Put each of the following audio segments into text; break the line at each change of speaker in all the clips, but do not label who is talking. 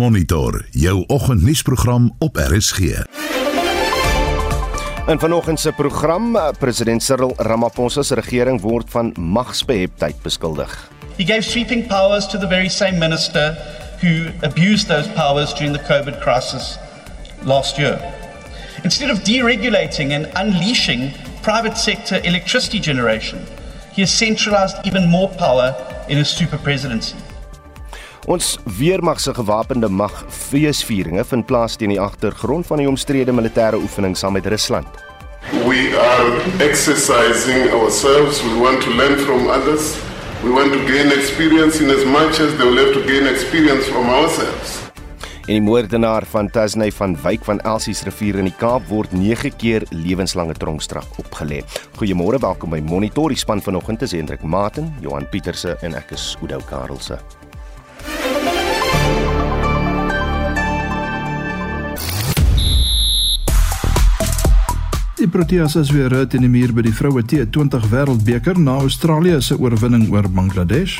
Monitor jou oggendnuusprogram op RSG.
In vanoggend se program, eh, president Cyril Ramaphosa se regering word van magsbeheptheid beskuldig.
He gave sweeping powers to the very same minister who abused those powers during the COVID crisis last year. Instead of deregulating and unleashing private sector electricity generation, he has centralized even more power in his super presidency.
Ons weermag se gewapende mag feesvieringe vind plaas teen die agtergrond van die omstrede militêre oefening saam met Rusland.
We are exercising ourselves. We want to learn from others. We want to gain experience in as much as they will have to gain experience from ourselves.
En die moordenaar van Tasney van Wyk van Elsies rivier in die Kaap word 9 keer lewenslange tronkstraf opgelê. Goeiemôre, welkom by Monitor. Die span vanoggend is Hendrik Maten, Johan Pieterse en ek is Oudou Karelse.
Die Proteas is weer uit in die muur by die vroue T20 Wêreldbeker na Australië se oorwinning oor Bangladesh.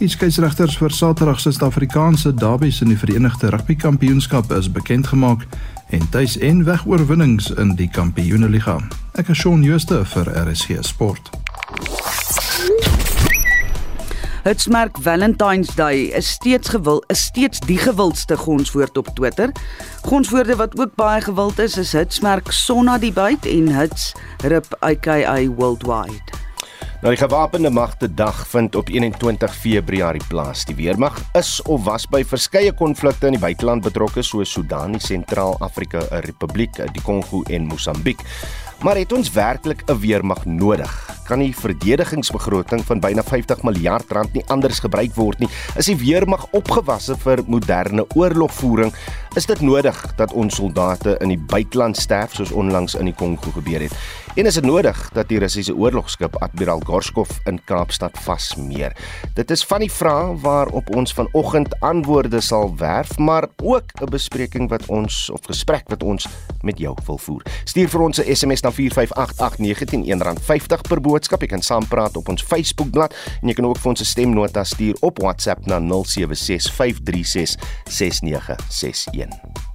Die skeieregters vir Saterdag se Suid-Afrikaanse derbies in die Verenigde Rugby Kampioenskap is bekend gemaak en tuis en weg oorwinnings in die Kampioenligga. Ek is Shaun Schuster vir RSG Sport.
Hitsmerk Valentine's Day is steeds gewil is steeds die gewildste gonswoord op Twitter. Gonswoorde wat ook baie gewild is is hitsmerk Sonna die byt en hits rip AKA worldwide.
Nou die gewapende magte dag vind op 21 Februarie plaas. Die weermag is of was by verskeie konflikte in die buiteland betrokke soos Sudan, die Sentraal-Afrika Republiek, die Kongo en Mosambiek. Maar het ons werklik 'n weermag nodig? Kan die verdedigingsbegroting van byna 50 miljard rand nie anders gebruik word nie? Is die weermag opgewasse vir moderne oorlogvoering? Is dit nodig dat ons soldate in die buiteland sterf soos onlangs in die Kongo gebeur het? En is dit nodig dat die Russiese oorlogskip Admiral Gorshkov in Kaapstad vasmeer? Dit is van die vrae waarop ons vanoggend antwoorde sal werf, maar ook 'n bespreking wat ons of gesprek wat ons met jou wil voer. Stuur vir ons 'n SMS na 4588919 R50 per boodskap. Jy kan saampraat op ons Facebookblad en jy kan ook vir ons 'n stemnota stuur op WhatsApp na 0765366961.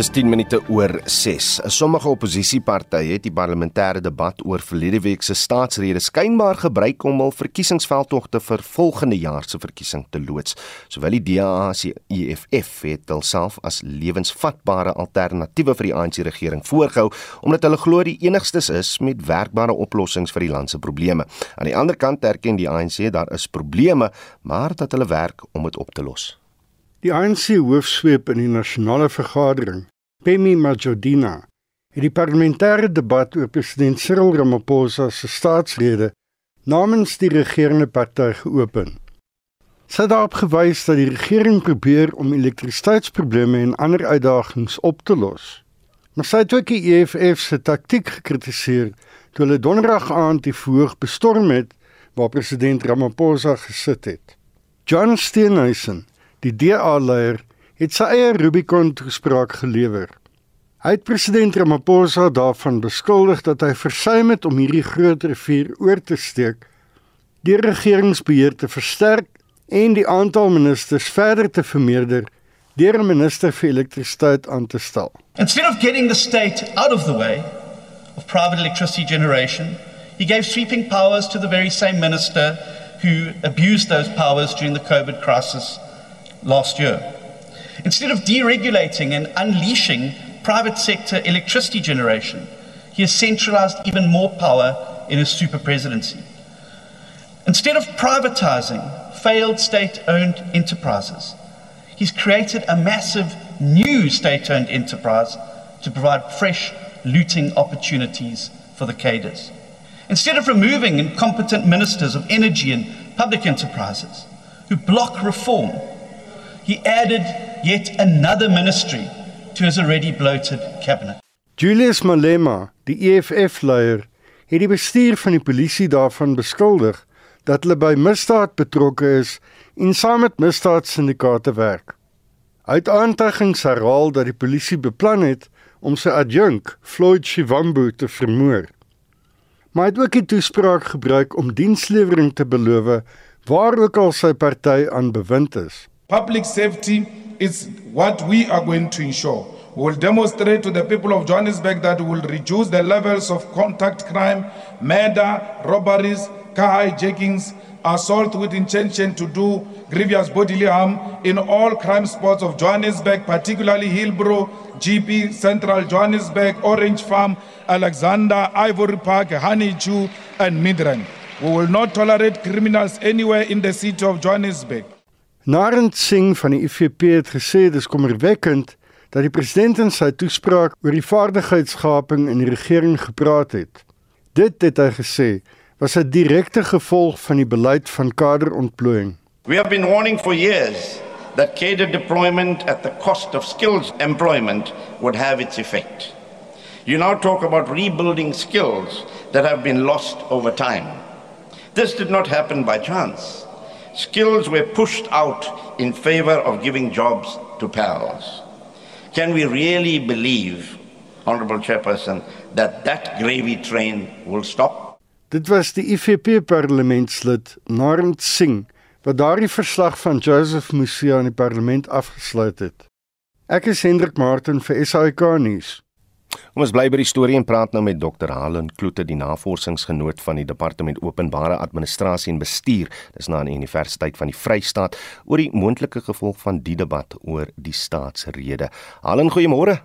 Dis 10 minute oor 6. Sommige oppositiepartye het die parlementêre debat oor verlede week se staatsrede skynbaar gebruik om hul verkiesingsveldtogte vir volgende jaar se verkiesing te loods. Sowel die DA as die EFF het hulself as lewensvatbare alternatiewe vir die ANC regering voorgehou omdat hulle glo die enigstes is met werkbare oplossings vir die land se probleme. Aan die ander kant erken die ANC daar is probleme, maar dat hulle werk om dit op te los.
Die ANC hoofsweep in die nasionale vergadering, Pemi Majodina, het die parlementêre debat oor president Cyril Ramaphosa se staatsrede namens die regerende party geopen. Sy het daarop gewys dat die regering probeer om elektrisiteitsprobleme en ander uitdagings op te los. Maar sy het ook die EFF se taktik gekritiseer toe hulle donderdag aand die voorg bestorm het waar president Ramaphosa gesit het. John Steenhuisen Die DA-leier het sy eie Rubicon toespraak gelewer. Hy het president Ramaphosa daarvan beskuldig dat hy versuim het om hierdie groot rivier oor te steek, die regeringsbeheer te versterk en die aantal ministers verder te vermeerder deur 'n minister vir elektrisiteit aan te stel.
Instead of getting the state out of the way of private electricity generation, he gave sweeping powers to the very same minister who abused those powers during the COVID crisis last year. Instead of deregulating and unleashing private sector electricity generation, he has centralized even more power in his super presidency. Instead of privatizing failed state owned enterprises, he's created a massive new state owned enterprise to provide fresh looting opportunities for the cadres. Instead of removing incompetent ministers of energy and public enterprises who block reform he added yet another ministry to his already bloated cabinet.
Julius Malema, die EFF-leier, het die bestuur van die polisie daarvan beskuldig dat hulle by misdaad betrokke is en saam met misdaadsyndikaate werk. Uit aantuigings herhaal dat die polisie beplan het om sy adjunk, Floyd Shivambu, te vermoor. Maar hy het ook die toespraak gebruik om dienslewering te beloof waar ook al sy party aan bewind is.
Public safety is what we are going to ensure. We will demonstrate to the people of Johannesburg that we will reduce the levels of contact crime, murder, robberies, car hijackings, assault with intention to do grievous bodily harm in all crime spots of Johannesburg, particularly Hillbrow, GP, Central Johannesburg, Orange Farm, Alexander, Ivory Park, Honeydew, and Midrand. We will not tolerate criminals anywhere in the city of Johannesburg.
Narend Singh van die IFP het gesê dis kommerwekkend dat die president in sy toespraak oor die vaardigheidsgaping in die regering gepraat het. Dit het hy gesê was 'n direkte gevolg van die beleid van kaderontplooiing.
We have been warning for years that cadre deployment at the cost of skills employment would have its effect. You now talk about rebuilding skills that have been lost over time. This did not happen by chance. Skills were pushed out in favor of giving jobs to pals. Can we really believe, Honorable Chairperson, that that gravy train will stop?
Dit was die IFP parlementslid Narend Singh wat daardie verslag van Joseph Musia in die parlement afgesluit het. Ek is Hendrik Martin vir SAK nuus.
Kom ons bly by die storie en praat nou met Dr. Halen Kloete, die navorsingsgenoot van die Departement Openbare Administrasie en Bestuur, dis na die Universiteit van die Vrystaat, oor die moontlike gevolg van die debat oor die staatsrede. Halen, goeiemôre.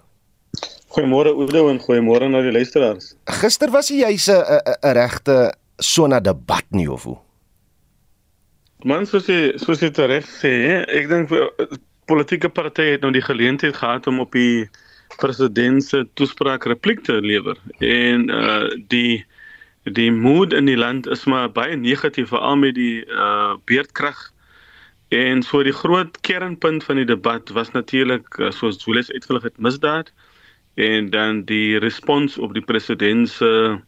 Goeiemôre Oudo en goeiemôre aan die luisteraars.
Gister was jy 'n 'n regte sona debat nie of hoe?
Man, soos jy soos jy reg sê, ek dink politieke partye het nou die geleentheid gehad om op die president se toespraak repliek te lewer. En uh die die moed in die land is maar baie negatief veral met die uh beerdkrag. En so die groot kernpunt van die debat was natuurlik uh, soos Julius uitgelig het misdaad. En dan die respons op die president se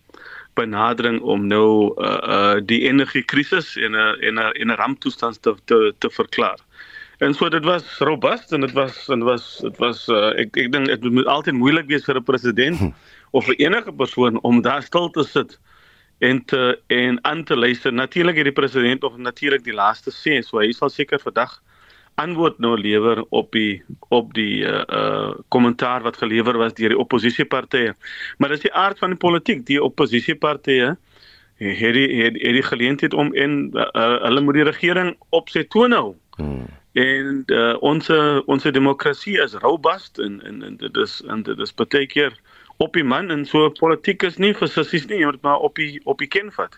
benadering om nou uh, uh die energiekrisis en 'n en 'n en 'n ramptoestand te te te verklaar. En so dit was robust en dit was en was dit was uh, ek ek dink dit moet altyd moeilik wees vir 'n president hm. of vir enige persoon om daar stil te sit en te en aan te luister. Natuurlik het die president of natuurlik die laaste sê, so hy sal seker vandag antwoord nou lewer op die op die uh uh kommentaar wat gelewer was deur die oppositiepartye. Maar dis die aard van die politiek, die oppositiepartye het die het, het die geleentheid om en uh, uh, hulle moet die regering op sy toon hou. Hmm en uh, ons ons demokrasie is robust en en, en dit is en dit is baie keer op die man en so politiek is nie vir sissies nie jy moet maar op die op die ken vat.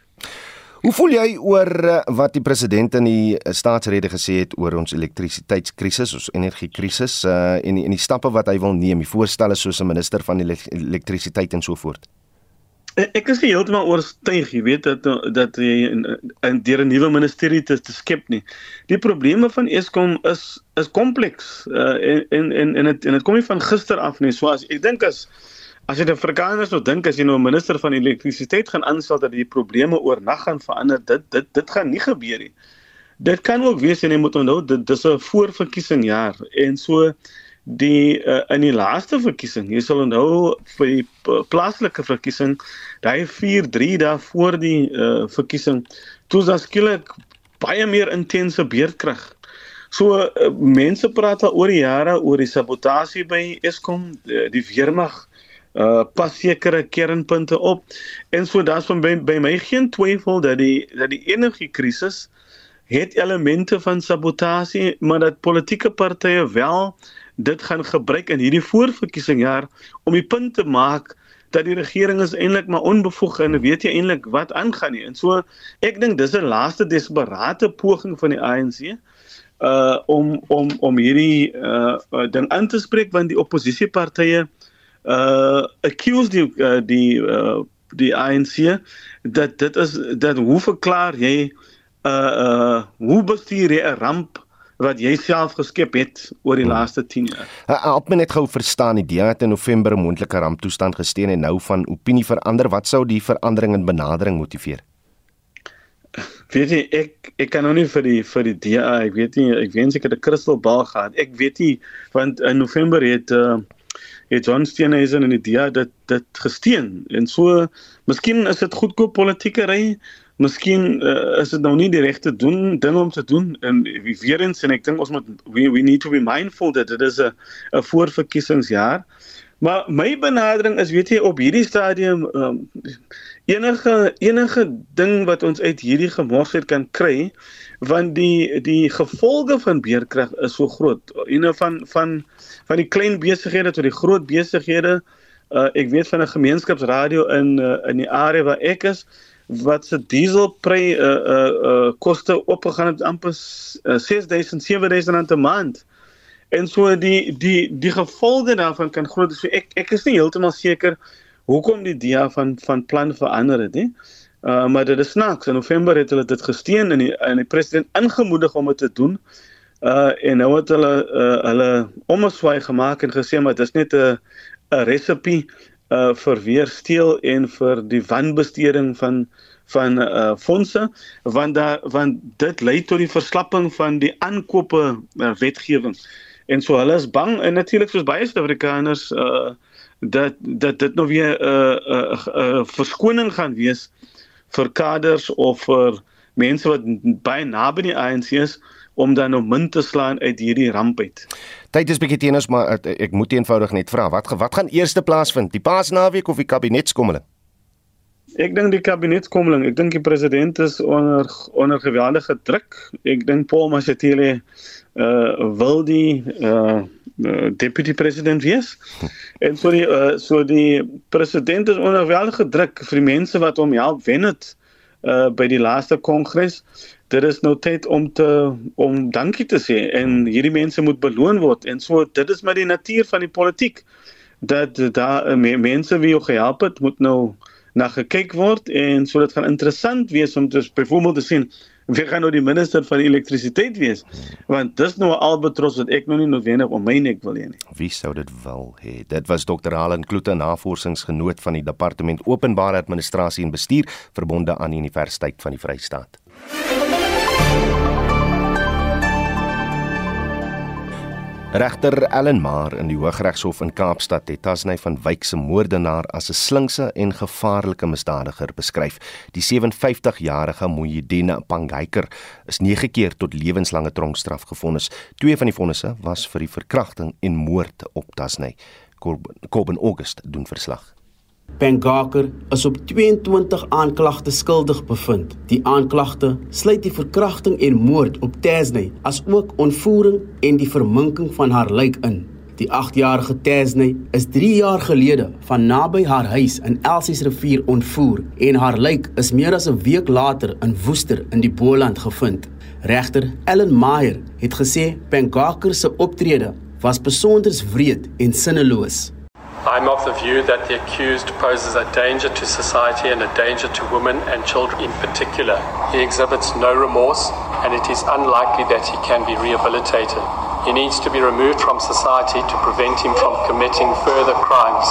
Hoe voel jy oor uh, wat die president in die uh, staatsrede gesê het oor ons elektrisiteitskrisis, ons energiekrisis uh, en die, en die stappe wat hy wil neem, die voorstelle soos 'n minister van elektrisiteit en so voort?
Ek is heeltemal oortuig, jy weet dat dat jy in, in deur 'n nuwe ministerie te, te skep nie. Die probleme van Eskom is is kompleks uh, en en en dit en dit kom nie van gister af nie. So as ek dink as as jy die Afrikaners nou dink as jy nou 'n minister van elektrisiteit gaan aanstel dat die probleme oornag gaan verander, dit dit dit gaan nie gebeur nie. Dit kan ook wees en jy moet onthou dit dis 'n voorverkiesingjaar en so die uh, in die laaste verkiesing, jy sal onthou vir die plaaslike verkiesing, daai 4-3 dae voor die uh, verkiesing, toe was skielik baie meer intense beerdkrag. So uh, mense praat al oor jare oor die sabotasie by Eskom, die, die weermag uh pas sekere kernpunte op en so daar's van by, by my geen twyfel dat die dat die energiekrisis het elemente van sabotasie maar dat politieke partye wel dit gaan gebruik in hierdie voorverkiesingjaar om die punt te maak dat die regering is eintlik maar onbevoeg en weet jy eintlik wat aangaan nie. En so ek dink dis 'n laaste desperate poging van die ANC uh om om om hierdie uh ding aan te spreek want die oppositiepartye uh accuse die uh, die uh die ANC dat dit is dat hoe verklaar jy uh uh hoe bestuur jy 'n ramp wat jy self geskep het oor die hmm. laaste 10 jaar.
Help my net gou verstaan die DA het in November 'n moontlike ramptoestand gesteen en nou van opinie verander. Wat sou die verandering in benadering motiveer?
Weet jy ek ek kan nou nie vir die vir die DA, ek weet nie, ek wens ek het 'n kristalbal gehad. Ek weet nie want in November het uh het John Steenhuisen in die DA dit dit gesteen en so miskien is dit goedkoop politieke ry Miskien uh, is dit nou nie die regte doen ding om te doen en weer eens en ek dink ons moet we, we need to be mindful dat dit is 'n 'n voorverkiesingsjaar. Maar my benadering is weet jy op hierdie stadium um, enige enige ding wat ons uit hierdie gemorsheid kan kry want die die gevolge van beerkrag is so groot. Ene van van van die klein besighede tot die groot besighede. Uh, ek weet van 'n gemeenskapsradio in uh, in die area waar ek is wat se dieselprys uh uh, uh koste opgegaan het amper uh, 6000 7000 rand 'n maand. En so die die die gevolge daarvan kan groot wees. So ek ek is nie heeltemal seker hoekom die DEA van van plan verander het nie. Uh maar dit is snaaks. In November het hulle dit gesteen en die en die president ingemoedig om dit te doen. Uh en nou het hulle uh hulle omswaai gemaak en gesê maar dit is net 'n 'n resepie uh vir weer steel en vir die wanbesteding van van uh fondse want daar want dit lei tot die verslapping van die aankope uh, wetgewing. En so hulle is bang en natuurlik soos baie Suid-Afrikaners uh dat dat dit nou weer 'n uh, uh, uh, uh, verskoning gaan wees vir kaders of vir mense wat baie naby die ANC is om dan nou min te slaan uit hierdie ramp uit.
Tyd is bietjie teen ons maar ek, ek moet eenvoudig net vra wat wat gaan eerste plaasvind? Die Paasnaweek of die kabinetskommeling?
Ek dink die kabinetskommeling. Ek dink die president is onder onder geweldige druk. Ek dink Paul Mashatile uh wil die uh deputy president wees. En so die uh, so die president is onder geweldige druk vir die mense wat hom help wen het uh by die laaste kongres dit is nou tyd om te om dankie te sê en hierdie mense moet beloon word en so dit is maar die natuur van die politiek dat daar uh, mense wie jou gehelp het moet nou na gekyk word en so dit gaan interessant wees om te byvoorbeeld te sien wie gaan nou die minister van elektrisiteit wees? Want dis nou 'n albatros wat ek nou nie noodwendig om my nek wil hê nie.
Wie sou dit wil hê? Dit was dokter Halen Kloete navorsingsgenoot van die departement openbare administrasie en bestuur verbonde aan die universiteit van die Vrystaat Regter Ellen Maar in die Hooggeregshof in Kaapstad het Tasney van Wyk se moordenaar as 'n slinkse en gevaarlike misdadiger beskryf. Die 57-jarige Moyedine Pangaiker is 9 keer tot lewenslange tronkstraf gevonnis. Twee van die vonnisse was vir die verkrachting en moord op Tasney. Coben August doen verslag.
Pengaker is op 22 aanklagte skuldig bevind. Die aanklagte sluit die verkrachting en moord op Tasney, asook ontvoering en die verminking van haar lijk in. Die 8-jarige Tasney is 3 jaar gelede van naby haar huis in Elsies rivier ontvoer en haar lijk is meer as 'n week later in Woester in die Boland gevind. Regter Ellen Meyer het gesê Pengaker se optrede was besonder wreed en sinneloos.
I'm of the view that the accused poses a danger to society and a danger to women and children in particular. He exhibits no remorse, and it is unlikely that he can be rehabilitated. He needs to be removed from society to prevent him from committing further crimes.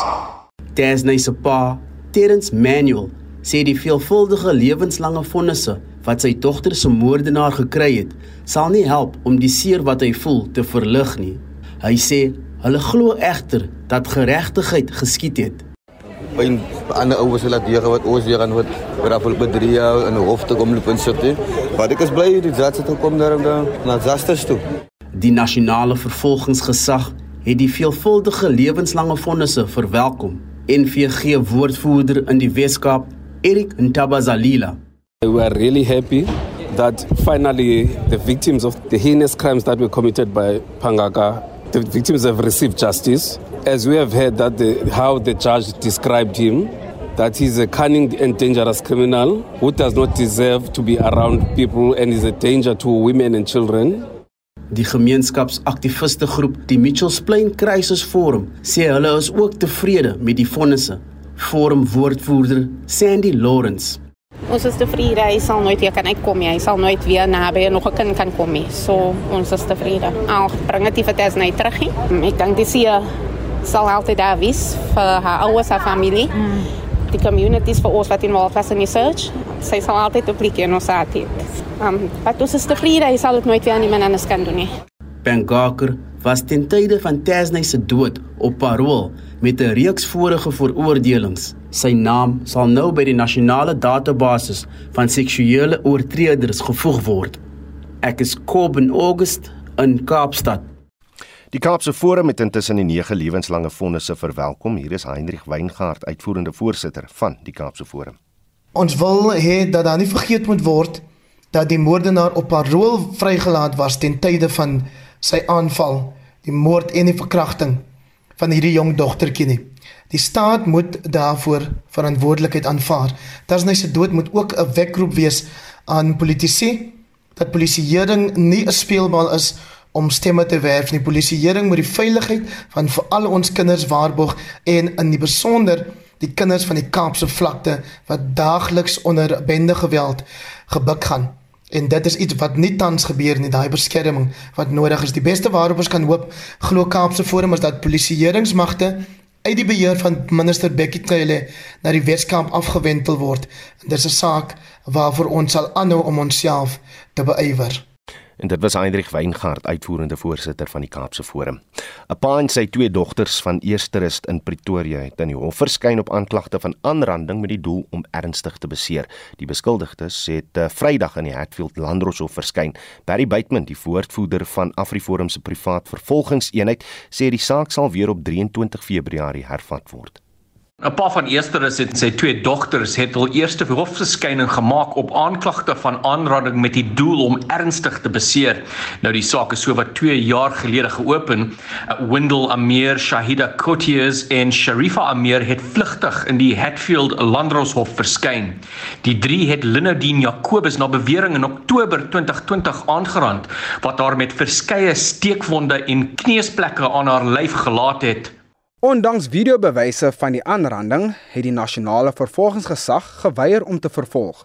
Disney se pa, Terence Manuel, sê die veelvuldige lewenslange vonnisse wat sy dogter se moordenaar gekry het, sal nie help om die seer wat hy voel te verlig nie. Hy sê Hulle glo egter dat geregtigheid geskied het.
By ander ouers hulle die wat ons weer aan word vir afval by 3 jaar in 'n hof te kom loop en sit. Maar ek is bly die judge het gekom daar dan na justice toe.
Die nasionale vervolgingsgesag het die veelvuldige lewenslange vonnisse verwelkom. NVG woordvoerder in die Weskaap, Erik Ntabazalila.
We are really happy that finally the victims of the heinous crimes that were committed by Pangaka the victims have received justice. As we have heard that the, how the judge described him, that he's a cunning and dangerous criminal who does not deserve to be around people and is a danger to women and children.
Die gemeenskapsaktiviste groep, die Mitchells Plain Crisis Forum, sê hulle is ook tevrede met die vonnisse. Forum woordvoerder Sandy Lawrence
Ons is tevrede. Hy sal nooit weer kan uitkom nie. Hy sal nooit weer naby nog 'n kind kan kom nie. So ons is tevrede. Al bring dit vir tes net terug. Ek dink dis hier sal altyd daar wees vir haar ouers en familie. Mm. Die communities vir ons wat in Malta in research. Sy sal altyd op plek in ons altyd. Um, wat ons is tevrede. Hy sal dit nooit weer aan iemand anders kan doen nie.
Ben Gaker was ten tye van Tasney se dood op parol met 'n reeks vorige veroordelings Sy naam sal nou by die nasionale database van seksuele oortreders gevoeg word. Ek is Kobben August in Kaapstad.
Die Kaapse Forum het intussen die 9 lewenslange vonnisse verwelkom. Hier is Heinrich Weingart, uitvoerende voorsitter van die Kaapse Forum.
Ons wil hê dat daar nie vergeet moet word dat die moordenaar op parol vrygelaat was ten tye van sy aanval, die moord en die verkrachting van hierdie jong dogtertjie nie. Die staat moet daarvoor verantwoordelikheid aanvaar. Dasny se dood moet ook 'n wekroep wees aan politici dat polisieering nie 'n speelbal is om stemme te werf nie. Polisieering moet die veiligheid van veral ons kinders waarborg en in die besonder die kinders van die Kaapse vlakte wat daagliks onder bende geweld gebuk gaan. En dit is iets wat nie tans gebeur nie, daai beskerming wat nodig is. Die beste waarop ons kan hoop glo Kaapse Forum is dat polisieeringsmagte uit die beheer van minister Bekkie Cele na die Weskaap afgewentel word. Dit is 'n saak waarvoor ons sal aanhou om onsself te beywer.
En dit was Heinrich Weingart, uitvoerende voorsitter van die Kaapse Forum. 'n Pa en sy twee dogters van Eersterust in Pretoria het in die hof verskyn op aanklagte van aanranding met die doel om ernstig te beseer. Die beskuldigdes het uh, Vrydag in die Hatfield Landroshof verskyn. Barry Bateman, die woordvoerder van AfriForum se privaat vervolgingseenheid, sê die saak sal weer op 23 Februarie hervat word.
'n Pa van Eersteres het sy twee dogters het hul eerste hofverskyning gemaak op aanklagte van aanranding met die doel om ernstig te beseer. Nou die saak is so wat 2 jaar gelede geopen. Windel Amir, Shahida Cotiers en Sharifa Amir het vlugtig in die Hatfield Landroshof verskyn. Die drie het Linnodien Jacobus na bewering in Oktober 2020 aangerand wat haar met verskeie steekwonde en kneusplekke aan haar lyf gelaat het.
Ondanks videobewyse van die aanranding, het die nasionale vervolgingsgesag geweier om te vervolg.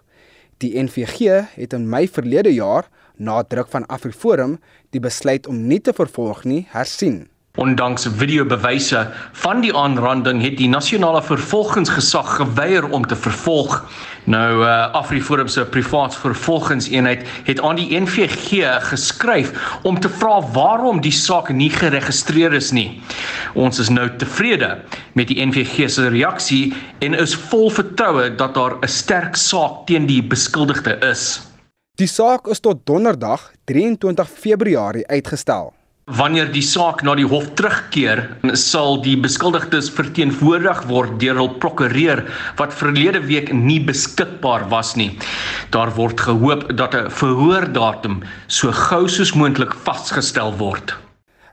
Die NVG het in Mei verlede jaar, na druk van AfriForum, die besluit om nie te vervolg nie, hersien.
Ondanks videobewyse van die aanranding het die nasionale vervolgingsgesag geweier om te vervolg. Nou uh, AfriForum se privaat vervolgingseenheid het aan die NVG geskryf om te vra waarom die saak nie geregistreer is nie. Ons is nou tevrede met die NVG se reaksie en is vol vertroue dat daar 'n sterk saak teen die beskuldigde is.
Die saak is tot donderdag 23 Februarie uitgestel.
Wanneer die saak na die hof terugkeer, sal die beskuldigdes verteenwoordig word deur hul prokureur wat verlede week nie beskikbaar was nie. Daar word gehoop dat 'n verhoordatum so gou soos moontlik vasgestel word.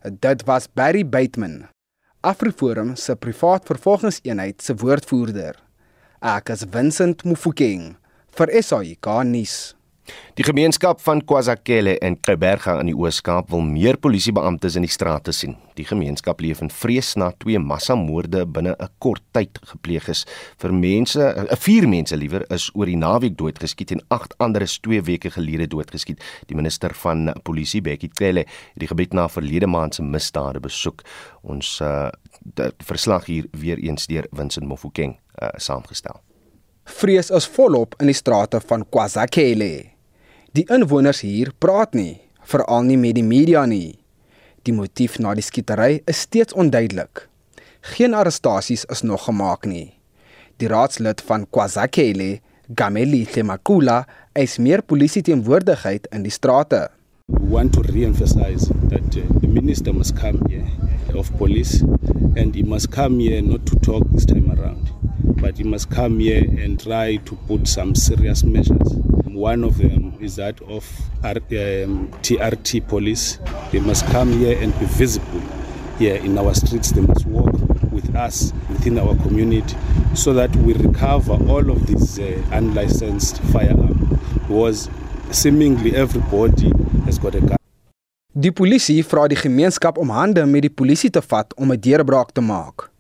Dit was Barry Bateman, AfriForum se privaat vervolgingseenheid se woordvoerder. Ek is Vincent Mufokeng vir SAICA nuus.
Die gemeenskap van KwaZakele en Kruberga in die Oos-Kaap wil meer polisiebeamptes in die strate sien. Die gemeenskap leef in vrees na twee massamoorde binne 'n kort tyd gepleeg is. Vir mense, eh, vier mense liewer is oor die naweek doodgeskiet en agt ander is 2 weke gelede doodgeskiet. Die minister van polisie, Bekkie Cele, het die gebied na verlede maand se misdade besoek. Ons uh, verslag hier weer eens deur Vincent Mofokeng uh, saamgestel.
Vrees is volop in die strate van KwaZakele. Die inwoners hier praat nie, veral nie met die media nie. Die motief na die skietery is steeds onduidelik. Geen arrestasies is nog gemaak nie. Die raadslid van KwaZakele, Gameli Temakula, eis meer polisie teenwoordigheid in die strate.
We want to re-emphasize that uh, the minister must come here of police and he must come here not to talk this time around, but he must come here and try to put some serious measures One of them is that of R, um, TRT police. They must come here and be visible here in our streets. They must work with us within our community so that we recover all of these uh, unlicensed firearms. Because seemingly everybody has got a gun.
Die polisie vra die gemeenskap om hande met die polisie te vat om 'n deurbraak te maak.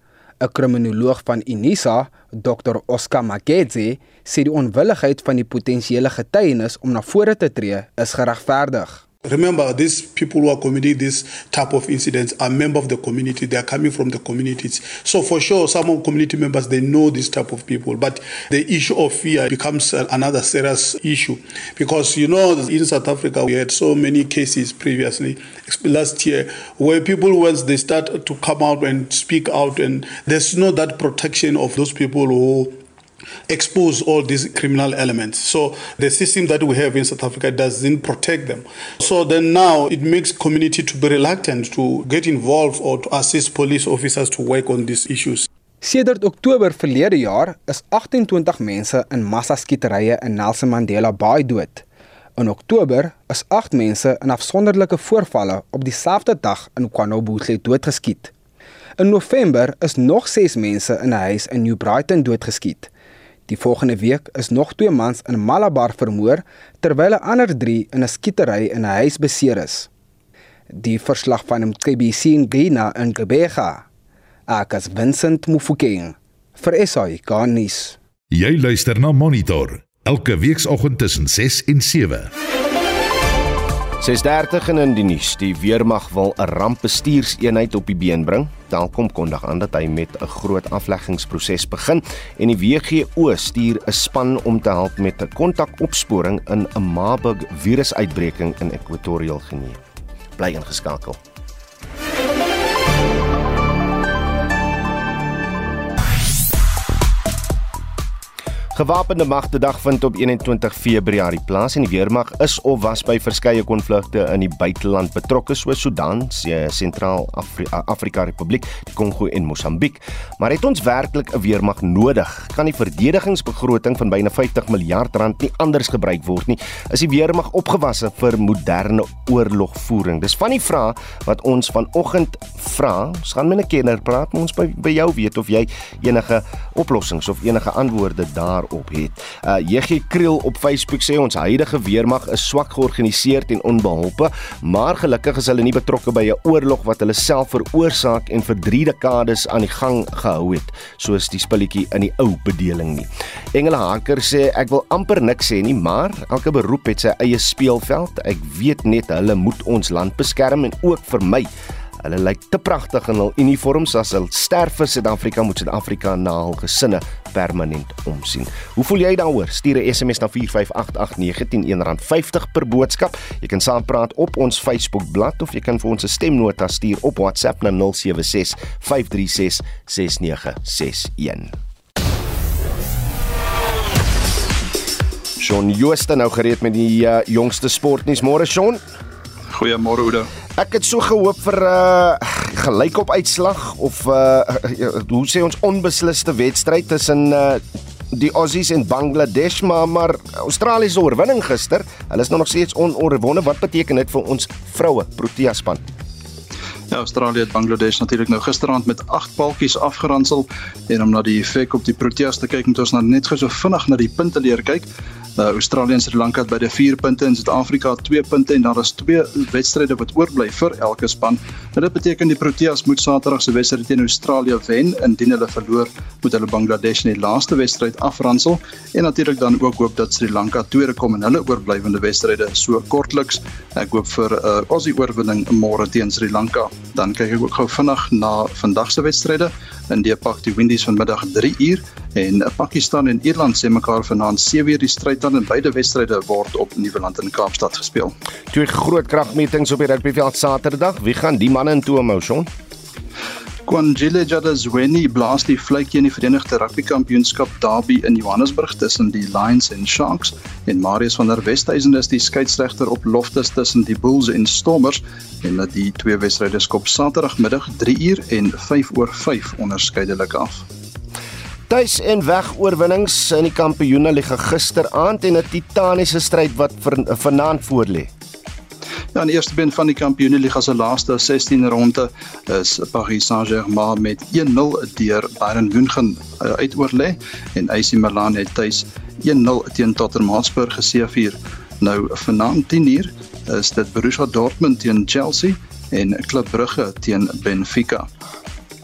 'n Kriminoloog van Unisa, Dr. Oscar Magedze, sê die onwilligheid van die potensiële getuienis om na vore te tree is geregverdig.
Remember, these people who are committing this type of incidents are members of the community. They are coming from the communities. So for sure, some of community members, they know this type of people. But the issue of fear becomes another serious issue. Because, you know, in South Africa, we had so many cases previously, last year, where people, once they start to come out and speak out, and there's no that protection of those people who expose all these criminal elements. So the system that we have in South Africa doesn't protect them. So then now it makes community to be reluctant to get involved or to assist police officers to work on these issues.
Sedert Oktober verlede jaar is 28 mense in massaskieterye in Nelson Mandela Bay dood. In Oktober is 8 mense in afsonderlike voorvalle op dieselfde dag in KwaNobuhle doodgeskiet. In November is nog 6 mense in 'n huis in New Brighton doodgeskiet. Die volgende week is nog twee mans in Malabar vermoor terwyl 'n ander 3 in 'n skietery in 'n huis beseer is. Die verslag van MKBC in Ghana in Gebega. Akas Vincent Mufokeng vir SAI Garnis.
Jy luister na Monitor elke weekoggend tussen 6 en 7.
6:30 in die nuus. Die weermag wil 'n rampbestuurseenheid op die been bring. Telkom kondig aan dat hy met 'n groot afleggingsproses begin en die WGO stuur 'n span om te help met 'n kontakopsporing in 'n Marburg virusuitbreking in Equatorial Guinea. Bly ingeskakel. Gewapende magte dag vind op 21 Februarie plaas en die weermag is of was by verskeie konflikte in die buiteland betrokke soos Sudan, Sentraal-Afrika Republiek, die Kongo en Mosambiek. Maar het ons werklik 'n weermag nodig? Kan die verdedigingsbegroting van byna 50 miljard rand nie anders gebruik word nie? Is die weermag opgewasse vir moderne oorlogvoering? Dis van die vrae wat ons vanoggend vra. Ons gaan met 'n kenner praat, maar ons by, by jou weet of jy enige oplossings of enige antwoorde daar op het. Uh JG Kriel op Facebook sê ons huidige weermag is swak georganiseer en onbeholpe, maar gelukkig is hulle nie betrokke by 'n oorlog wat hulle self veroorsaak en vir 3 dekades aan die gang gehou het, soos die spulletjie in die ou bedeling nie. Engele Haker sê ek wil amper niks sê nie, maar elke beroep het sy eie speelveld. Ek weet net hulle moet ons land beskerm en ook vir my Hulle lyk te pragtig in hul uniforms as hulle sterf vir Suid-Afrika moet Suid-Afrika na hul gesinne permanent omsien. Hoe voel jy daaroor? Stuur 'n SMS na 4588919 R50 per boodskap. Jy kan saampraat op ons Facebook-blad of jy kan vir ons 'n stemnota stuur op WhatsApp na 076 536 6961. Shaun Jooste nou gereed met die uh, jongste sportnuus. Môre Shaun.
Goeiemôre Oude.
Ek het so gehoop vir 'n uh, gelykop uitslag of uh, hoe sê ons onbesliste wedstryd tussen uh, die Aussies en Bangladesh maar maar Australië se oorwinning gister. Hulle is nog steeds onoorwonde. Wat beteken dit vir ons vroue Protea span?
Ja, Australië het Bangladesh natuurlik nou gisteraand met 8 paltjies afgeransel en om na die effek op die Proteas te kyk, moet ons nou net gou so vinnig na die punte leer kyk. Uh, Australië en Sri Lanka het die 4 punte en Suid-Afrika 2 punte en daar is twee wedstryde wat oorbly vir elke span. Nou dit beteken die Proteas moet Saterdag se wedstryd teen Australië wen indien hulle verloor, moet hulle Bangladesh in die laaste wedstryd afransel en natuurlik dan ook hoop dat Sri Lanka tweede kom in hulle oorblywende wedstryde so kortliks. Ek hoop vir 'n uh, Aussie oorwinning môre teen Sri Lanka. Dan kyk ek ook gou vinnig na vandag se wedstryde. In die pak die Windies vanmiddag 3 uur en Pakistan en Ierland sê mekaar vanaand 7 uur die stryd aan en beide wedstryde word op Nieuweland in Kaapstad gespeel.
Twee groot kragmetings op die rugbyveld Saterdag. Wie gaan die manne in toe hou, Shaun?
Kwangile Jadazweni blaas die vletjie in die Verenigde Rugby Kampioenskap derby in Johannesburg tussen die Lions en Sharks en Marius van der Westhuizen is die skeieregter op Loftus tussen die Bulls en Stormers en dat die twee wedstryde skop Saterdagmiddag 3uur en 5 oor 5 onderskeidelik af.
Tuis en weg oorwinnings in die Kampioenligga gisteraand en 'n titaniese stryd wat vanaand voorlê.
Ja, in die eerste been van die Kampioenligga se laaste 16 ronde is Paris Saint-Germain met 1-0 deur Bayern München uh, uitoorlê en AC Milan het tuis 1-0 teen Tottenham Hotspur geseëvier. Nou vanaand 10uur is dit Borussia Dortmund teen Chelsea en Club Brugge teen Benfica.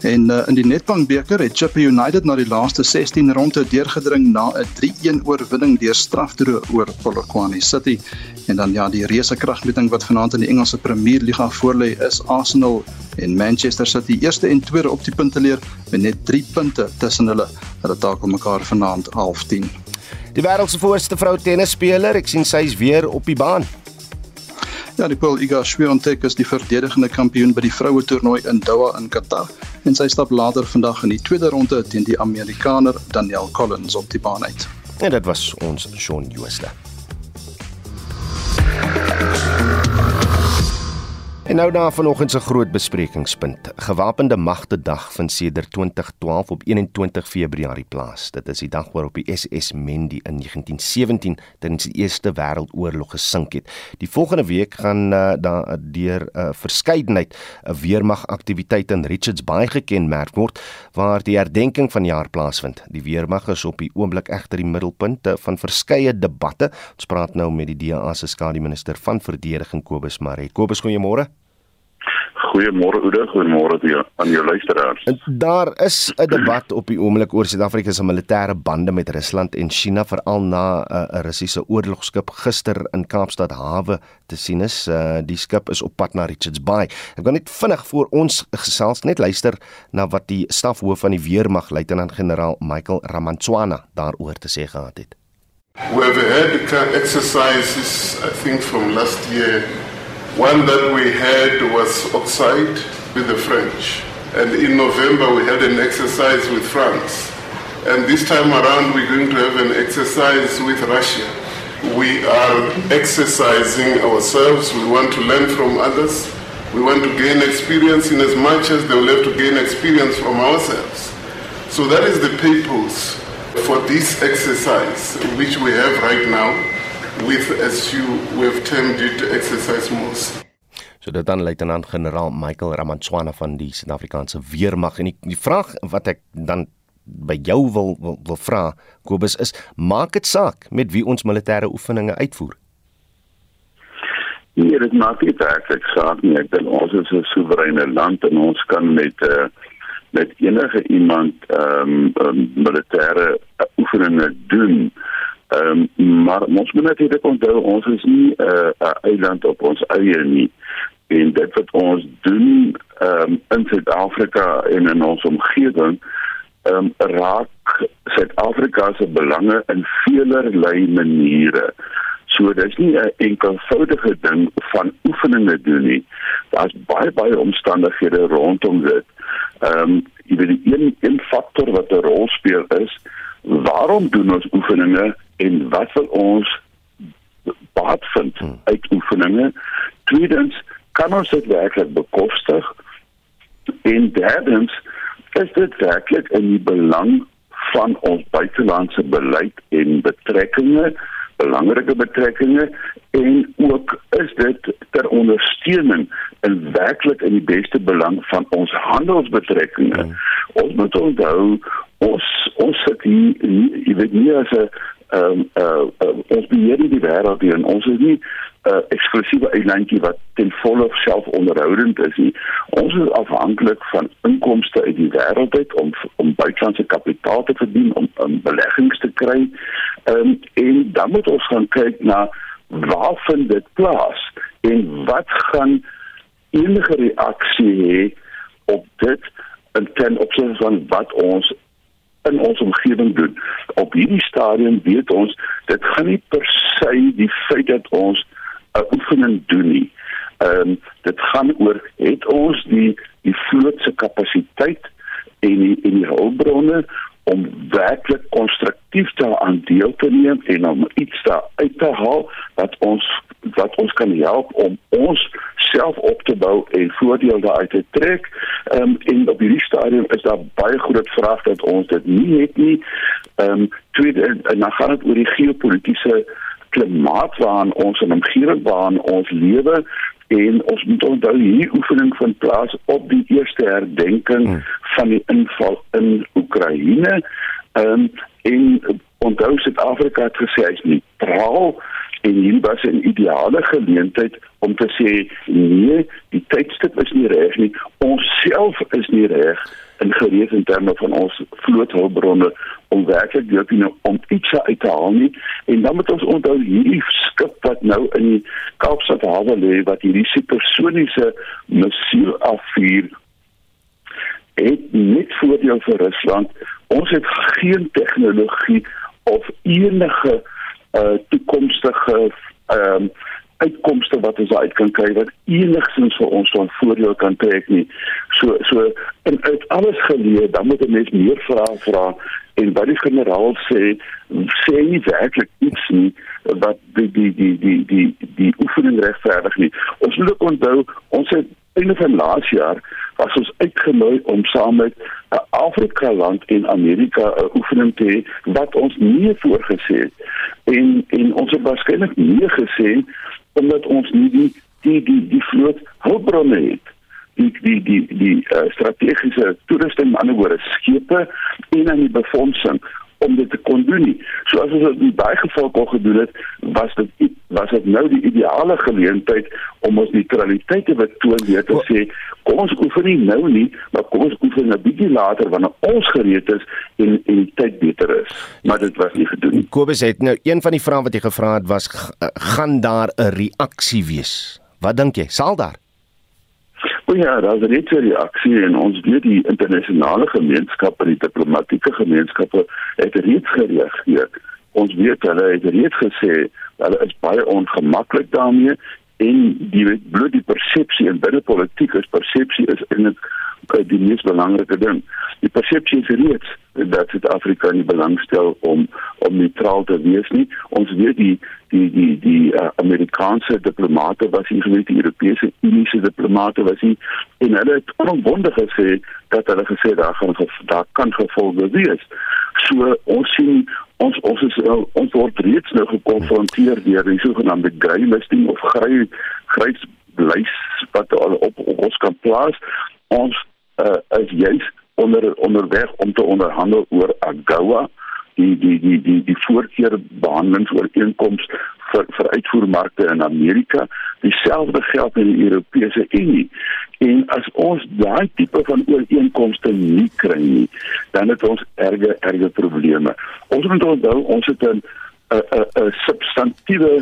En uh, in die Nedbank beker het Chippa United na die laaste 16 ronde deurgedring na 'n 3-1 oorwinning deur strafdroë oor Polokwane City. En dan ja, die reuse kragmeting wat vanaand in die Engelse Premier Liga voorlê is Arsenal en Manchester City eerste en tweede op die punteleer met net 3 punte tussen hulle. Hulle takel mekaar vanaand 10:30.
Die wêreld se voorste vrou tennisspeler, ek sien sy is weer op die baan.
Ja, die Paul Iga Swiatek is die verdedigende kampioen by die vroue toernooi in Doha in Qatar en sy stap later vandag in die tweede ronde teen die Amerikaner Danielle Collins op die baan uit.
En dit was ons Shaun Jooste. En nou daar vanoggend se groot besprekingspunt. Gewapende magte dag vind sedert 2012 op 21 Februarie plaas. Dit is die dag waarop die SS Mendi in 1917 tydens die Eerste Wêreldoorlog gesink het. Die volgende week gaan uh, daar deur 'n uh, verskeidenheid 'n uh, weermagaktiwiteite in Richards Bay gekenmerk word waar die herdenking van die jaar plaasvind. Die weermag is op die oomblik egter die middelpunt van verskeie debatte. Ons praat nou met die DA se skademinister van verdediging Kobus Maree. Kobus, goeiemôre.
Goeiemôre Oude, goeiemôre aan jou luisteraars.
Daar is 'n debat op die oomblik oor Suid-Afrika se militêre bande met Rusland en China veral na eh, 'n uh, Russiese oorlogskip gister in Kaapstad hawe te sien is. Uh, die skip is op pad na Richards Bay. Ek wil net vinnig voor ons gesels net luister na wat die stafhoof van die weermag, luitenant-generaal Michael Ramantswana daaroor te sê gehad het.
We have had exercises I think from last year One that we had was outside with the French. And in November, we had an exercise with France. And this time around, we're going to have an exercise with Russia. We are exercising ourselves. We want to learn from others. We want to gain experience in as much as they will have to gain experience from ourselves. So that is the purpose for this exercise, which we have right now. With as you we've termed it exercise most.
So dit dan luitenant-generaal Michael Ramanswana van die Suid-Afrikaanse weermag en die, die vraag wat ek dan by jou wil wil, wil vra Kobus is maak dit saak met wie ons militêre oefeninge uitvoer?
Nee, dit maak nie werklik saak nie. Ek dink ons is 'n soewereine land en ons kan met uh, met enige iemand ehm um, militêre oefeninge doen. Ehm um, maar ons moet natuurlik onthou ons is nie 'n uh, eiland op ons eie nie. En dit wat ons doen ehm um, in Suid-Afrika en in ons omgewing ehm um, raak Suid-Afrika se belange in veelerlei maniere. So dis nie 'n enkelvoudige ding van oefeninge doen nie. Daar's baie baie omstandighede rondom dit. Ehm um, jy weet die een een faktor wat 'n rol speel is waarom doen ons oefeninge en wat wil ons baat vind hmm. uit oefeninge? Tweedens, kan ons dit werklik bekostig? En derdens, is dit werklik in die belang van ons buitelandse beleid en betrekkinge, belangrike betrekkinge en ook is dit ter ondersteuning en werklik in die beste belang van ons handelsbetrekkinge. Hmm. Ons moet onthou ons ons sit hier jy weet nie as 'n ehm um, uh, uh, ons beheer die wêreld hier en ons is nie 'n uh, eksklusiewe eilandjie wat ten volle selfonderhoudend is nie. Ons is afhanklik van inkomste uit die wêreld uit om om buitelandse kapitaal te verdien om, om beleggings te kry. Ehm um, en dan moet ons gaan kyk na waar vind dit plaas en wat gaan enige reaksie hê op dit en ten opsigte van wat ons in ons omgewing doen. Op hierdie stadium weet ons dit gaan nie per se die feit dat ons 'n oefening doen nie. Ehm um, dit gaan oor het ons die die vloot se kapasiteit en die en die hulpbronne om werklik konstruktief daaraan deel te neem en om iets daar uit te haal wat ons wat ons kan help om ons self op te bou en voordeel daaruit te trek. Ehm um, en op hierdie stadium is daar baie groot vraag dat ons dit nie het nie. Ehm um, tweede en dan gaan dit oor die geopolitiese klimaat waarin ons in omgewing waarin ons lewe en ons moet onthou hierdie oefening van plaas op die eerste herdenking hmm. van die inval in Oekraïne. Ehm um, en onthou Suid-Afrika het gesê hy's neutraal en hier was 'n ideale geleentheid om te sê nee, die tydstip is nie reg nie. Ons self is nie reg in gereed in terme van ons vloothulpbronne om werklik deur nou om iets uit te haal nie en dan moet ons onthou hierdie skip wat nou in die Kaapstad hawe lê wat hierdie supersoniese missiel afvuur het net voordeel vir Rusland. Ons het geen tegnologie of enige uh toekomstige ehm um, uitkomste wat ons uit kan kry wat enigstens vir ons van voordeel kan trek nie. So so en uit alles geleer, dan moet 'n mens meer vrae vra en wat die generaal sê, sê nie werklik iets nie wat die die die die die die oefening regverdig nie. Ons moet ook onthou, ons het einde van laas jaar was ons uitgenooi om saam met 'n Afrika land en Amerika 'n oefening te hê wat ons nie voorgesê het en en ons het waarskynlik nie gesê omdat ons nie die die die die vloot hulpbronne het. Die die die die uh, strategiese toerusting aan die woorde skepe en aan die befondsing om dit te kon doen nie. So as ons dit in baie geval kon gedoen het, was dit was dit nou die ideale geleentheid om ons neutraliteit te betoon deur te sê kom ons oefen nie nou nie, maar kom ons oefen 'n bietjie later wanneer ons gereed is en en die tyd beter is. Maar dit was nie gedoen nie.
Kobus het nou een van die vrae wat jy gevra het was gaan daar 'n reaksie wees? Wat dink jy? Sal daar
O ja, daar is net 'n reaksie en ons weet die internasionale gemeenskap en die diplomatieke gemeenskappe het reeds gereageer. Ons weet hulle het reeds gesê hulle is baie ongemaklik daarmee en die bloed die persepsie in binne politiek is persepsie is eintlik uh, die mees belangrike ding. Die persepsie is reeds dat Suid-Afrika nie belangstel om om neutraal te wees nie. Ons weet die die die die uh, Amerikaanse diplomate was hier gewees, die Europese Unie diplomate was hier en hulle het onwonder gesê dat hulle gesê daar gaan daar kan gevolge wees. So ons sien ons ons is uh, ons word reeds nou gekonfronteer deur die sogenaamde grey listing of grey grys lys wat op, op ons kan plaas. Ons uh, is juis onder onderweg om te onderhandel oor AGOA die die die die die voorkeurbehandelingsooreenkoms vir vir uitvoermarkte in Amerika dieselfde geld in die Europese Unie en as ons daai tipe van ooreenkomste nie kry nie dan het ons erge erge probleme ons moet onthou ons het 'n 'n 'n substantiële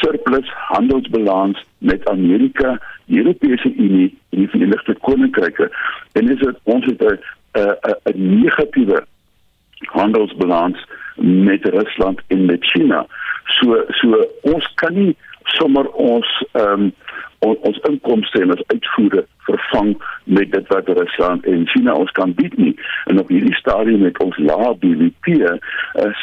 surplus handelsbalans met Amerika, die Europese Unie en die Verenigde Koninkryke. En is dit ons het 'n 'n 'n negatiewe handelsbalans met Rusland en met China. So so ons kan nie sommer ons ehm um, on, ons inkomste en ons uitvoere vervang met dit wat Rusland en China ons kan bied nie. En op hierdie stadium met ons lae BBP uh,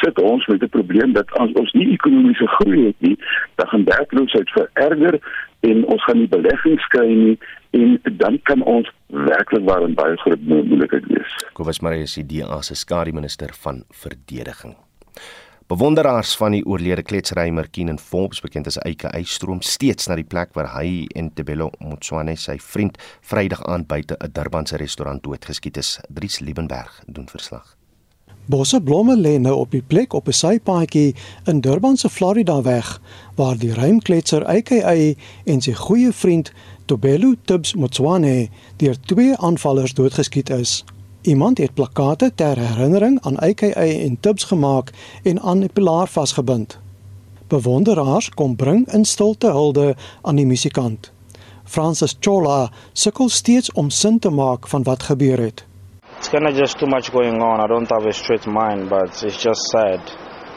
sit ons met 'n probleem dat as ons nie ekonomiese groei het nie, dan gaan werkloosheid vererger en ons gaan nie beleggings kry nie en dan kan ons werklik waar in baie groot moeilikheid wees.
Kobus Marie is die DA se skare minister van verdediging. Bewonderaars van die oorlede kletsrymer Keenan Forbes, bekend as Eike Eystroom, steeds na die plek waar hy en Tebelo Motswane, sy vriend, Vrydag aand buite 'n Durbanse restaurant doodgeskiet is. Dries Liebenberg doen verslag.
Bosse blomme lê nou op die plek op 'n sypaadjie in Durban se Florida weg waar die ruimkletser Eike en sy goeie vriend Tobelo Tubbs Motswane deur twee aanvallers doodgeskiet is. Iemand het plakate ter herinnering aan AKA en Tips gemaak en aan 'n pilaar vasgebind. Bewonderaars kom bring in stilte hulde aan die musikant. Francis Chola sukkel steeds om sin te maak van wat gebeur het.
It's kind of just too much going on. I don't have a straight mind, but it's just sad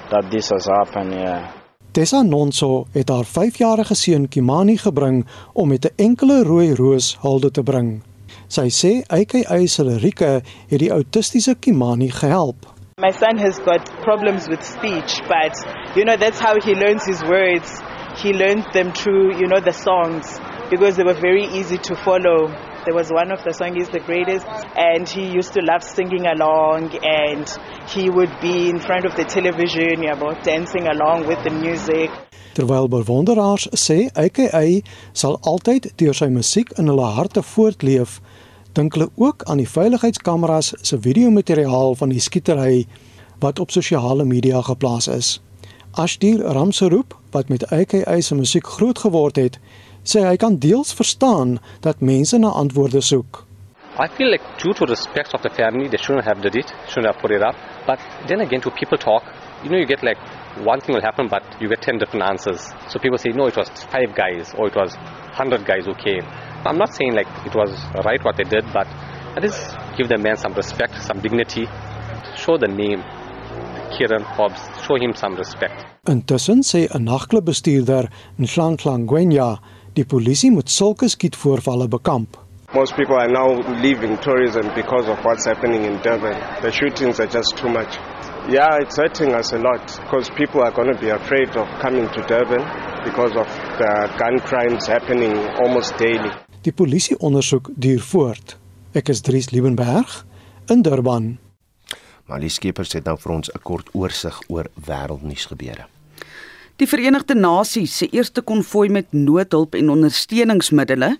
that this has happened, yeah.
Tessa Nonso het haar 5-jarige seun Kimani gebring om met 'n enkele rooi roos hulde te bring. Sy sê AKA se lirieke het die autistiese Kimani gehelp.
My son has got problems with speech, but you know that's how he learns his words. He learned them through, you know, the songs because they were very easy to follow. There was one of the songs is the greatest and he used to love singing along and he would be in front of the television you know, dancing along with the music.
Terwyl bewonderaars sê AKA sal altyd deur sy musiek in hulle harte voortleef dink hulle ook aan die veiligheidskameras se videomateriaal van die skietery wat op sosiale media geplaas is. Ashdir Ramseroop, wat met AKA se musiek groot geword het, sê hy kan deels verstaan dat mense na antwoorde soek.
I feel like due to respect of the family, they shouldn't have did it, shouldn't have put it up. But then again, to people talk, you know, you get like one thing will happen, but you get 10 different answers. So people say, no, it was five guys or it was 100 guys who came. I'm not saying like it was right what they did, but at least give the man some respect, some dignity, show the name, Kieran Hobbs, show him some respect.
Intussen sê 'n nagklubbestuurder, Nhlanhla Ngwenya, die polisie moet sulke skietvoorvalle bekamp.
Most people are now leaving tourism because of what's happening in Durban. The shootings are just too much. Yeah, it's hurting us a lot because people are going to be afraid of coming to Durban because of the gun crimes happening almost daily.
Die polisie ondersoek duur voort. Ek is Dries Liebenberg in Durban.
Malie Skeepers het nou vir ons 'n kort oorsig oor wêreldnuus gebeure.
Die Verenigde Nasies se eerste konvoi met noodhulp en ondersteuningsmiddels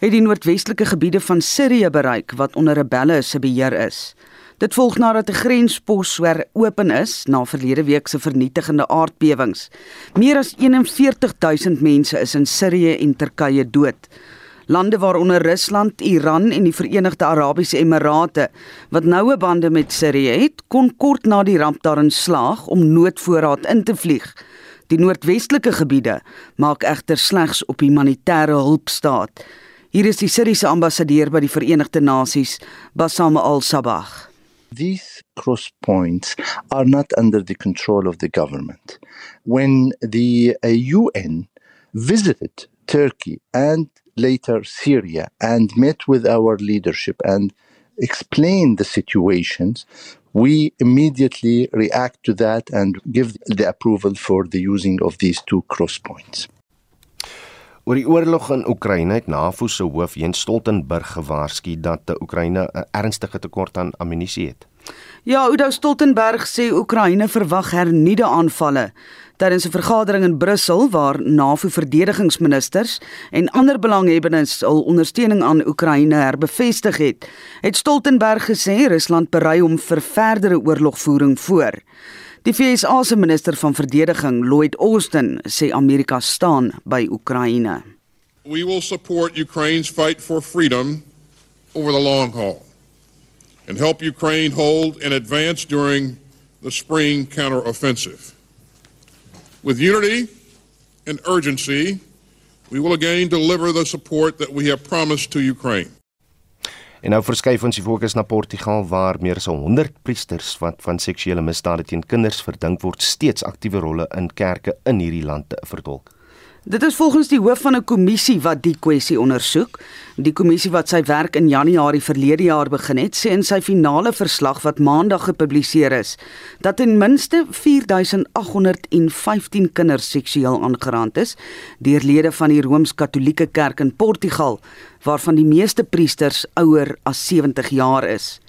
het die noordwestelike gebiede van Sirië bereik wat onder rebelle se beheer is. Dit volg nadat 'n grenspos weer open is na verlede week se vernietigende aardbewings. Meer as 41000 mense is in Sirië en Turkye dood. Lande waaronder Rusland, Iran en die Verenigde Arabiese Emirate wat noue bande met Sirië het, kon kort na die ramp daarin slaag om noodvoorraad in te vlieg. Die noordwestelike gebiede maak egter slegs op humanitêre hulp staat. Hier is die Syriese ambassadeur by die Verenigde Nasies, Bassam al-Sabah.
These cross points are not under the control of the government. When the uh, UN visited Turkey and later Syria and met with our leadership and explained the situations, we immediately react to that and give the approval for the using of these two cross points.
Oor die oorlog in Oekraïne het NAVO se hoof Jens Stoltenberg gewaarsku dat Oekraïne 'n ernstige tekort aan ammunisie het.
Ja, Udo Stoltenberg sê Oekraïne verwag hernuide aanvalle tydens 'n vergadering in Brussel waar NAVO verdedigingsministers en ander belanghebbendes hul ondersteuning aan Oekraïne herbevestig het. Het Stoltenberg gesê Rusland berei hom vir verdere oorlogvoering voor. Die VSA se minister van verdediging, Lloyd Austin, sê Amerika staan by Oekraïne.
We will support Ukraine's fight for freedom over the long haul and help Ukraine hold and advance during the spring counteroffensive. With unity and urgency, we will again deliver the support that we have promised to Ukraine.
En nou verskuif ons die fokus na Portugal waar meer as 100 priesters wat van seksuele misdade teen kinders verdink word, steeds aktiewe rolle in kerke in hierdie land vertolk.
Dit is volgens die hoof van 'n kommissie wat die kwessie ondersoek. Die kommissie wat sy werk in Januarie verlede jaar begin het, sê in sy finale verslag wat Maandag gepubliseer is, dat ten minste 4815 kinders seksueel aangerand is deur lede van die Rooms-Katolieke Kerk in Portugal, waarvan die meeste priesters ouer as 70 jaar is.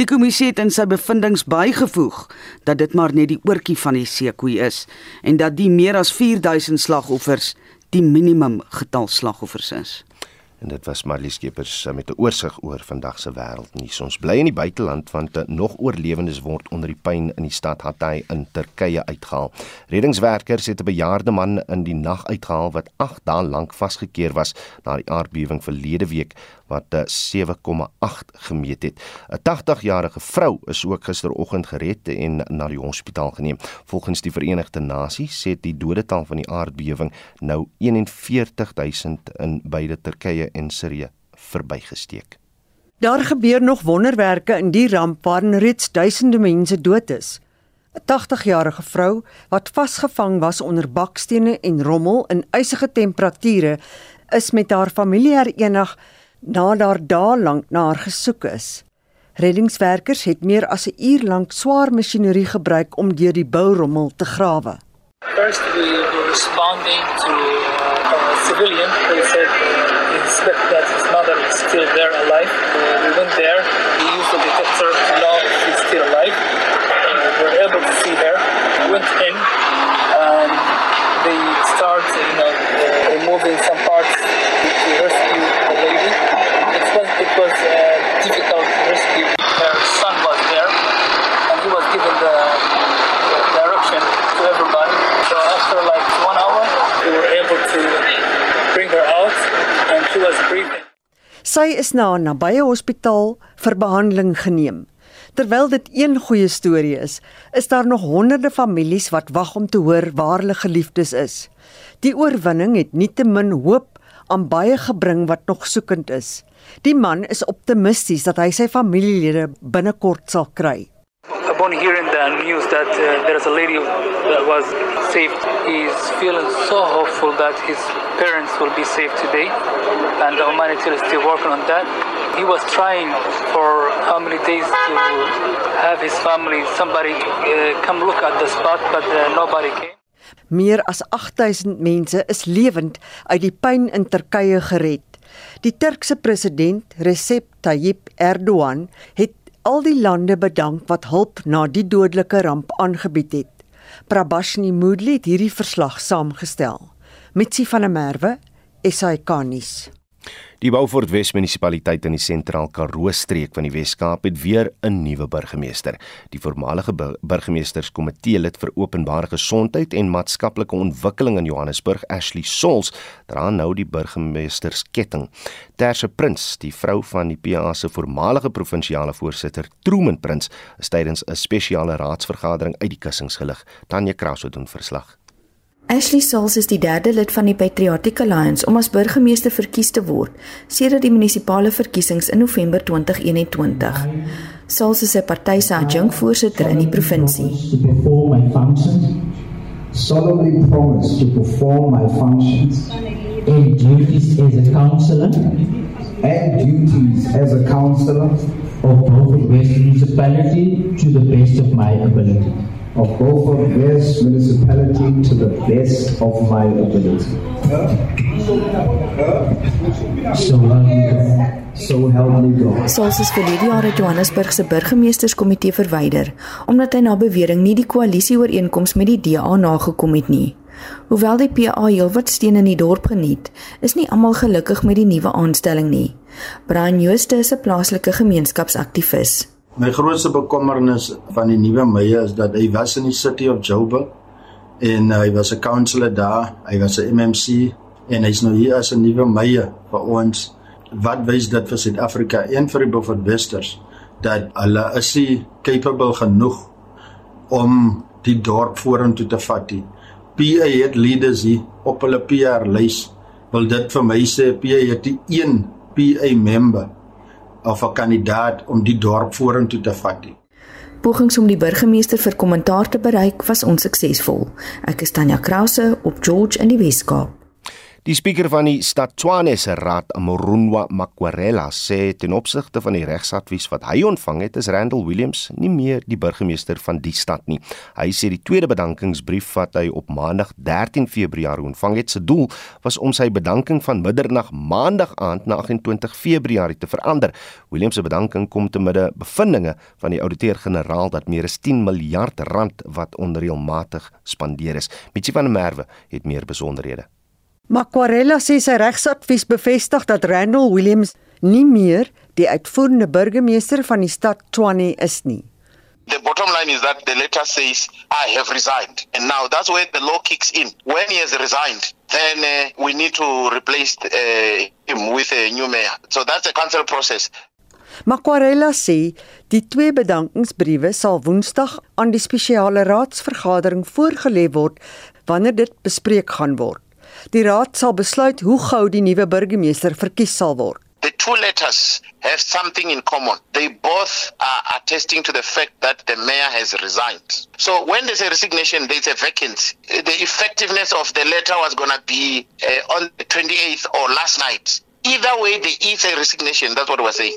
Die kommissie het in sy bevindinge bygevoeg dat dit maar net die oortjie van die seekoei is en dat die meer as 4000 slagoffers die minimum getal slagoffers is.
En dit was Marlies Skeepers eh, met 'n oorsig oor vandag se wêreldnuus. Ons bly in die buiteland want eh, nog oorlewendes word onder die pyn in die stad Hatay in Turkye uitgehaal. Reddingswerkers het 'n bejaarde man in die nag uitgehaal wat 8 dae lank vasgekeer was na die aardbewing verlede week wat 7,8 gemeet het. 'n 80-jarige vrou is ook gisteroggend gered en na die hospitaal geneem. Volgens die Verenigde Nasies sê die dodetal van die aardbewing nou 41000 in beide Turkye en Sirië verbygesteek.
Daar gebeur nog wonderwerke in die ramp waarin reeds duisende mense dood is. 'n 80-jarige vrou wat vasgevang was onder bakstene en rommel in ysige temperature is met haar familie herenig na daar dae lank na haar gesoek is. Reddingswerkers het meer as 'n uur lank swaar masjinerie gebruik om deur die bourommel te grawe.
First we were responding to uh, a civilian who said suspect that his mother is still there alive. We went there, we used a detector to know if she's still alive. We were able to see her. We went in and they start, you know, uh, removing some parts
Sy is na 'n nabye hospitaal vir behandeling geneem. Terwyl dit een goeie storie is, is daar nog honderde families wat wag om te hoor waar hulle geliefdes is. Die oorwinning het nietemin hoop aan baie gebring wat nog soekend is. Die man is optimisties dat hy sy familielede binnekort sal kry.
Upon hearing the news that uh, there is a lady that was saved, he's feeling so hopeful that his parents will be saved today, and the humanitarian is still working on that. He was trying for how many days to have his family, somebody uh, come look at the spot, but uh, nobody came.
Meer as 8000 mense is lewend uit die pyn in Turkye gered. Die Turkse president Recep Tayyip Erdogan het al die lande bedank wat hulp na die dodelike ramp aangebied het. Prabashni Moodley het hierdie verslag saamgestel. Mitsi van der Merwe, SAK-nuus.
Die Beaufort Wes munisipaliteit in die sentraal Karoo streek van die Wes-Kaap het weer 'n nuwe burgemeester. Die voormalige burgemeesterskomitee lid vir openbare gesondheid en maatskaplike ontwikkeling in Johannesburg, Ashley Sols, dra nou die burgemeestersketting. Terse Prins, die vrou van die PA se voormalige provinsiale voorsitter, Truman Prins, is tydens 'n spesiale raadsvergadering uit die kussings gelig. Tanya Kraus het doen verslag.
Ashley Sauls is die derde lid van die Patriotic Alliance om as burgemeester verkies te word sedert die munisipale verkiesings in November 2021. Sauls is 'n party se adjunkvoorsitter in die provinsie.
solemnly promise to perform my functions and duties as a councillor and duties as a councillor of West Municipality to the best of my ability. Of Beaufort West municipality to the best of my ability. So help me God. So help me God.
Soos is vir die jare Johannesburg se burgemeesterskomitee verwyder omdat hy na bewering nie die koalisieooreenkoms met die DA nagekom het nie. Hoewel die PA heelwat steun in die dorp geniet, is nie almal gelukkig met die nuwe aanstelling nie. Brian Jooste is 'n plaaslike gemeenskapsaktivis.
My grootste bekommernis van die nuwe meye is dat hy was in die city of Joburg en hy was 'n councillor daar, hy was 'n MMC en hy's nou hier as 'n nuwe meye vir ons. Wat wys dit vir Suid-Afrika en vir die Beaufort Westers dat hulle is nie capable genoeg om die dorp vorentoe te vat nie. PA het leaders hier op hulle PR lys. Wil dit vir my sê PA het die een PA member of 'n kandidaat om die dorp vorentoe te vat.
Pogings om die burgemeester vir kommentaar te bereik was onsuksesvol. Ek is Tanya Krause op George in die Weskaap.
Die spreker van die stad Tshwane se raad, Amorunwa Makwarela, sê ten opsigte van die regsadvies wat hy ontvang het, is Randall Williams nie meer die burgemeester van die stad nie. Hy sê die tweede bedankingsbrief wat hy op Maandag 13 Februarie ontvang het, se doel was om sy bedanking van middernag Maandag aand na 28 Februarie te verander. Williams se bedanking kom te midde bevindinge van die ouditeur-generaal dat meer as 10 miljard rand wat onreëlmatig spandeer is. Mitsi van der Merwe het meer besonderhede.
Makwarella sê sy regsadvies bevestig dat Randall Williams nie meer die uitvoerende burgemeester van die stad Tshwane is nie.
The bottom line is that the letter says I have resigned and now that's where the law kicks in. When he has resigned, then uh, we need to replace uh, him with a new mayor. So that's a council process.
Makwarella sê die twee bedankingsbriewe sal Woensdag aan die spesiale raadsvergadering voorgelê word wanneer dit bespreek gaan word. Die raad sal besluit hoe gou die nuwe burgemeester verkies sal word.
The two letters have something in common. They both are attesting to the fact that the mayor has resigned. So when there's a resignation, there's a vacancy. The effectiveness of the letter was going to be uh, on the 28th or last night. Either way, there is a resignation. That's what we're saying.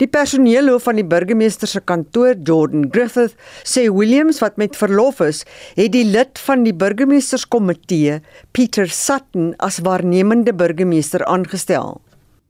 Die personeelhoof van die burgemeester se kantoor, Jordan Griffith, sê Williams wat met verlof is, het die lid van die burgemeesterskomitee, Peter Sutton, as waarnemende burgemeester aangestel.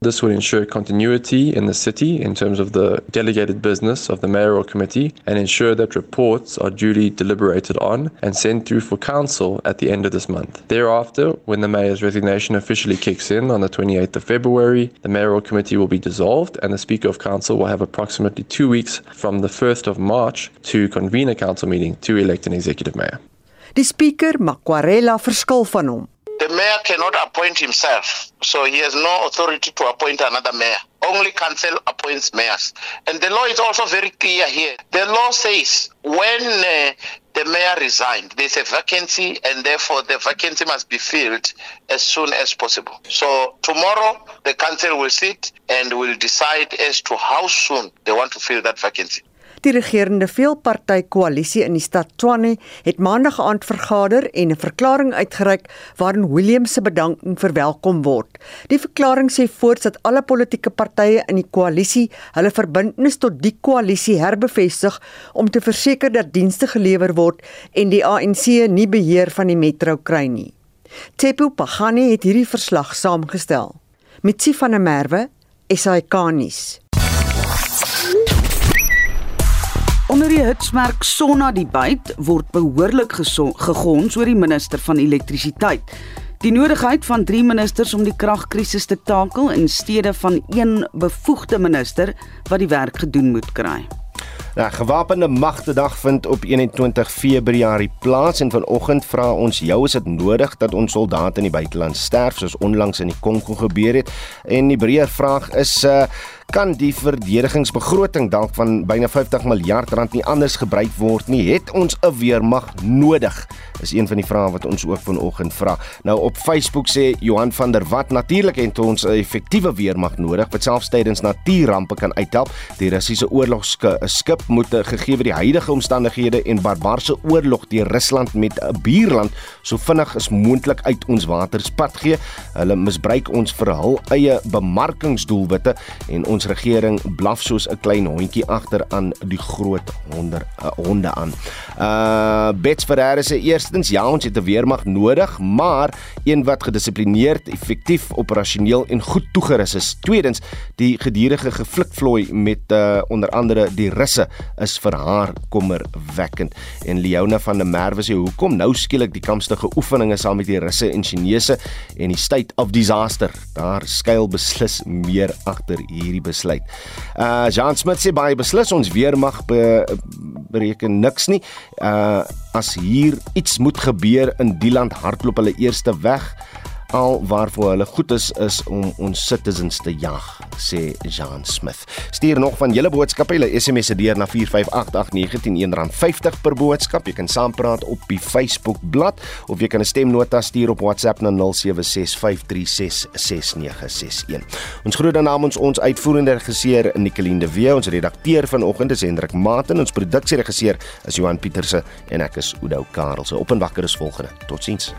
This will ensure continuity in the city in terms of the delegated business of the mayoral committee and ensure that reports are duly deliberated on and sent through for council at the end of this month. Thereafter, when the mayor's resignation officially kicks in on the 28th of February, the mayoral committee will be dissolved and the speaker of council will have approximately 2 weeks from the 1st of March to convene a council meeting to elect an executive mayor.
Die speaker, Makwarela, verskil van hom.
The mayor cannot appoint himself, so he has no authority to appoint another mayor. Only council appoints mayors. And the law is also very clear here. The law says when uh, the mayor resigned, there's a vacancy, and therefore the vacancy must be filled as soon as possible. So tomorrow, the council will sit and will decide as to how soon they want to fill that vacancy.
Die regerende veelparty koalisie in die stad Tshwane het maandag aand vergader en 'n verklaring uitgereik waarin Williams se bedanking verwelkom word. Die verklaring sê voorts dat alle politieke partye in die koalisie hulle verbintenis tot die koalisie herbevestig om te verseker dat dienste gelewer word en die ANC nie beheer van die metro kry nie. Tepu Pagani het hierdie verslag saamgestel. Mitsi van der Merwe, SAK-nuus.
Onder die hitsmerk Sonna die byt word behoorlik gegons oor die minister van elektrisiteit. Die nodigheid van drie ministers om die kragkrisis te takel in steede van een bevoegde minister wat die werk gedoen moet kry.
Nou, gewapende magte dag vind op 21 Februarie plaas en vanoggend vra ons jou is dit nodig dat ons soldate in die buiteland sterf soos onlangs in die Kongo gebeur het? En die breër vraag is uh kan die verdedigingsbegroting dalk van byna 50 miljard rand nie anders gebruik word nie? Het ons 'n weermag nodig? Is een van die vrae wat ons ook vanoggend vra. Nou op Facebook sê Johan van der Walt natuurlik het ons 'n effektiewe weermag nodig wat selfs tydens natuurrampe kan uithelp. Die Russiese oorlogskip moet gegee word die huidige omstandighede en barbaarse oorlog deur Rusland met 'n buurland so vinnig as moontlik uit ons waters pad gee. Hulle misbruik ons vir hul eie bemarkingsdoelwitte en ons regering blaf soos 'n klein hondjie agter aan die groot honde uh, honde aan. Uh Bets Ferreira sê eerstens ja, ons het 'n weermag nodig, maar een wat gedissiplineerd, effektief, operasioneel en goed toegerus is. Tweedens, die gedurende geflikvloei met uh onder andere die russe is vir haar kommerwekkend. En Leona van der Merwe sê hoekom nou skielik die kampstige oefeninge saam met die russe en Chinese en die state of disaster. Daar skuil beslis meer agter hierdie besluit. Uh Jean Smith sê baie beslis ons weermag be, bereken niks nie. Uh as hier iets moet gebeur in die land hardloop hulle eerste weg al waarvoor hulle goed is is om ons citizens te jag sê Jean Smith. Stuur nog van julle boodskappe, julle SMS se deur na 4588910 R50 per boodskap. Jy kan saampraat op die Facebook bladsy of jy kan 'n stemnota stuur op WhatsApp na 0765366961. Ons groet dan namens ons uitvoerende regisseur Nicoline de Wee, ons redakteur vanoggend is Hendrik Maten, ons produksieregisseur is Johan Pieterse en ek is Oudo Karelse. Op en wakker is volgende. Totsiens.